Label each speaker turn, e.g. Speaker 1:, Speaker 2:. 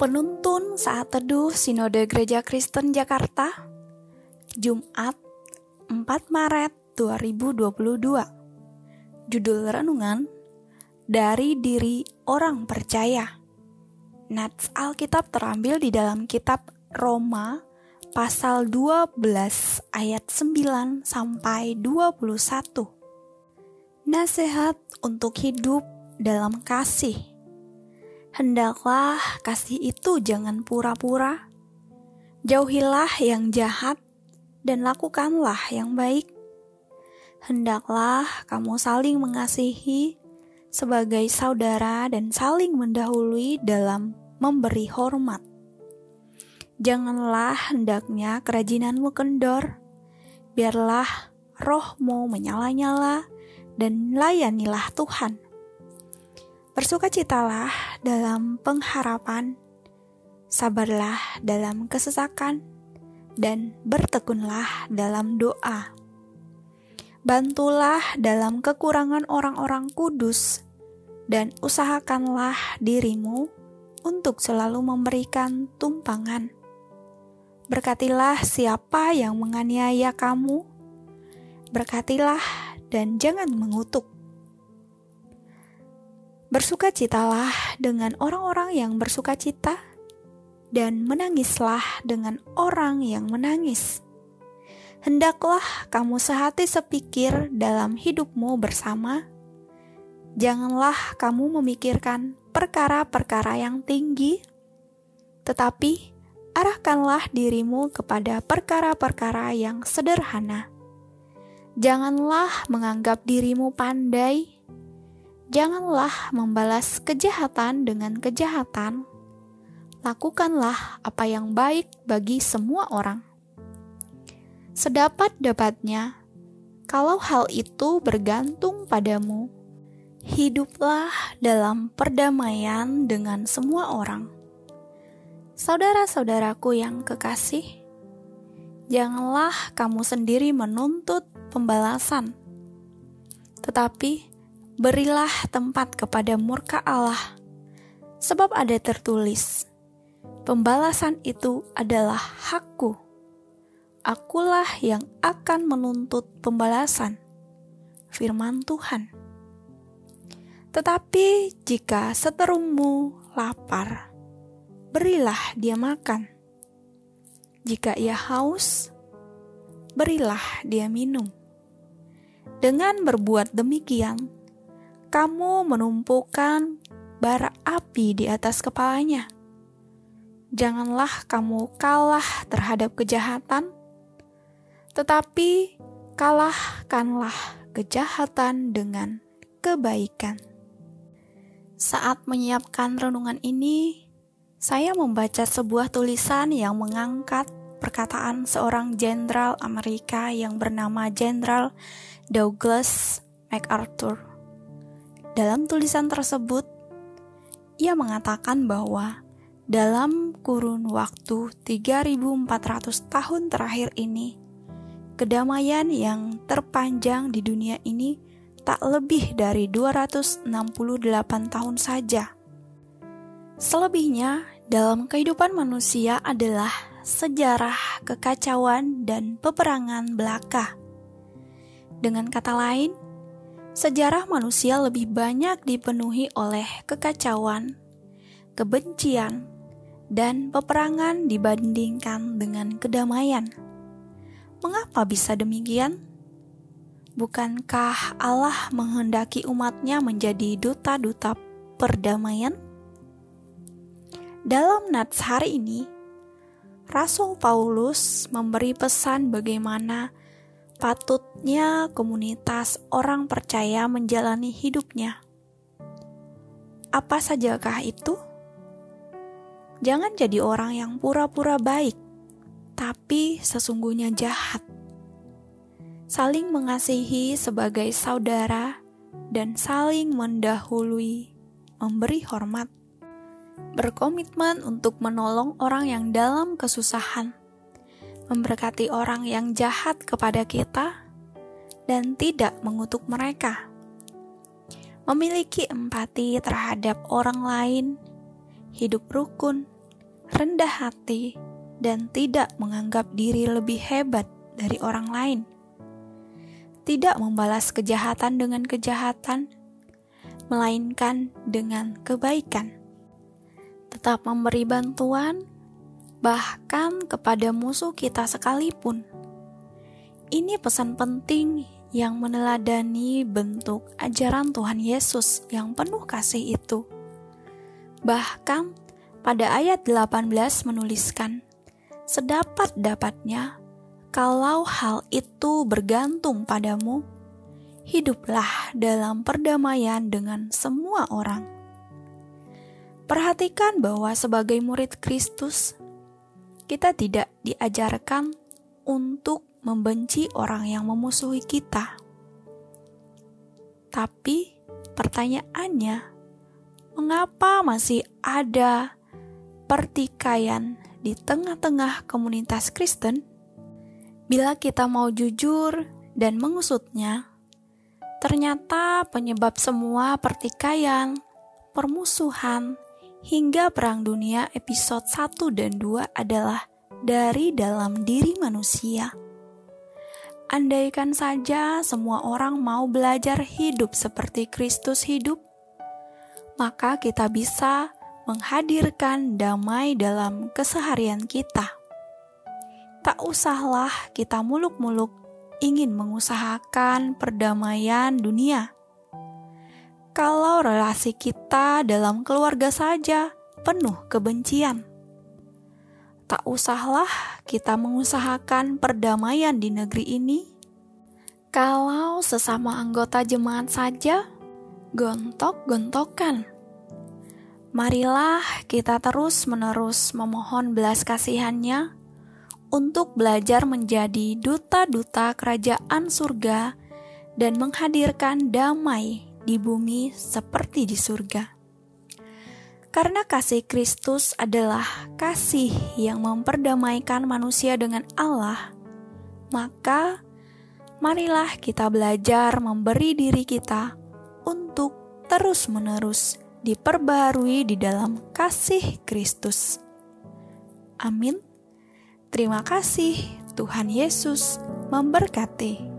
Speaker 1: Penuntun saat teduh Sinode Gereja Kristen Jakarta Jumat 4 Maret 2022 Judul Renungan Dari Diri Orang Percaya. Nats Alkitab terambil di dalam kitab Roma pasal 12 ayat 9 sampai 21 Nasihat untuk hidup dalam kasih. Hendaklah kasih itu jangan pura-pura. Jauhilah yang jahat dan lakukanlah yang baik. Hendaklah kamu saling mengasihi sebagai saudara dan saling mendahului dalam memberi hormat. Janganlah hendaknya kerajinanmu kendor, biarlah rohmu menyala-nyala dan layanilah Tuhan. Bersukacitalah dalam pengharapan, sabarlah dalam kesesakan, dan bertekunlah dalam doa. Bantulah dalam kekurangan orang-orang kudus, dan usahakanlah dirimu untuk selalu memberikan tumpangan. Berkatilah siapa yang menganiaya kamu, berkatilah dan jangan mengutuk. Bersukacitalah dengan orang-orang yang bersukacita, dan menangislah dengan orang yang menangis. Hendaklah kamu sehati sepikir dalam hidupmu bersama. Janganlah kamu memikirkan perkara-perkara yang tinggi, tetapi arahkanlah dirimu kepada perkara-perkara yang sederhana Janganlah menganggap dirimu pandai. Janganlah membalas kejahatan dengan kejahatan. Lakukanlah apa yang baik bagi semua orang. Sedapat-dapatnya, kalau hal itu bergantung padamu, hiduplah dalam perdamaian dengan semua orang. Saudara-saudaraku yang kekasih, janganlah kamu sendiri menuntut pembalasan. Tetapi berilah tempat kepada murka Allah, sebab ada tertulis, pembalasan itu adalah hakku. Akulah yang akan menuntut pembalasan. Firman Tuhan. Tetapi jika seterummu lapar, berilah dia makan. Jika ia haus, berilah dia minum. Dengan berbuat demikian, kamu menumpukan bara api di atas kepalanya. Janganlah kamu kalah terhadap kejahatan, tetapi kalahkanlah kejahatan dengan kebaikan. Saat menyiapkan renungan ini, saya membaca sebuah tulisan yang mengangkat perkataan seorang jenderal Amerika yang bernama Jenderal Douglas MacArthur. Dalam tulisan tersebut, ia mengatakan bahwa dalam kurun waktu 3400 tahun terakhir ini, kedamaian yang terpanjang di dunia ini tak lebih dari 268 tahun saja. Selebihnya dalam kehidupan manusia adalah sejarah kekacauan dan peperangan belaka. Dengan kata lain, sejarah manusia lebih banyak dipenuhi oleh kekacauan, kebencian, dan peperangan dibandingkan dengan kedamaian. Mengapa bisa demikian? Bukankah Allah menghendaki umatnya menjadi duta-duta perdamaian? Dalam nats hari ini, Rasul Paulus memberi pesan bagaimana patutnya komunitas orang percaya menjalani hidupnya. Apa sajakah itu? Jangan jadi orang yang pura-pura baik, tapi sesungguhnya jahat. Saling mengasihi sebagai saudara dan saling mendahului, memberi hormat. Berkomitmen untuk menolong orang yang dalam kesusahan memberkati orang yang jahat kepada kita, dan tidak mengutuk mereka. Memiliki empati terhadap orang lain, hidup rukun, rendah hati, dan tidak menganggap diri lebih hebat dari orang lain. Tidak membalas kejahatan dengan kejahatan, melainkan dengan kebaikan. Tetap memberi bantuan, bahkan kepada musuh kita sekalipun. Ini pesan penting yang meneladani bentuk ajaran Tuhan Yesus yang penuh kasih itu. Bahkan pada ayat 18 menuliskan, sedapat-dapatnya kalau hal itu bergantung padamu, hiduplah dalam perdamaian dengan semua orang. Perhatikan bahwa sebagai murid Kristus, kita tidak diajarkan untuk membenci orang yang memusuhi kita. Tapi pertanyaannya, mengapa masih ada pertikaian di tengah-tengah komunitas Kristen? Bila kita mau jujur dan mengusutnya, Ternyata penyebab semua pertikaian, permusuhan, hingga perang dunia episode 1 dan 2 adalah dari dalam diri manusia. Andaikan saja semua orang mau belajar hidup seperti Kristus hidup, maka kita bisa menghadirkan damai dalam keseharian kita. Tak usahlah kita muluk-muluk ingin mengusahakan perdamaian dunia. Kalau relasi kita dalam keluarga saja penuh kebencian, tak usahlah kita mengusahakan perdamaian di negeri ini. Kalau sesama anggota jemaat saja gontok-gontokan, marilah kita terus-menerus memohon belas kasihannya untuk belajar menjadi duta-duta kerajaan surga dan menghadirkan damai di bumi seperti di surga. Karena kasih Kristus adalah kasih yang memperdamaikan manusia dengan Allah, maka marilah kita belajar memberi diri kita untuk terus-menerus diperbaharui di dalam kasih Kristus. Amin. Terima kasih, Tuhan Yesus memberkati.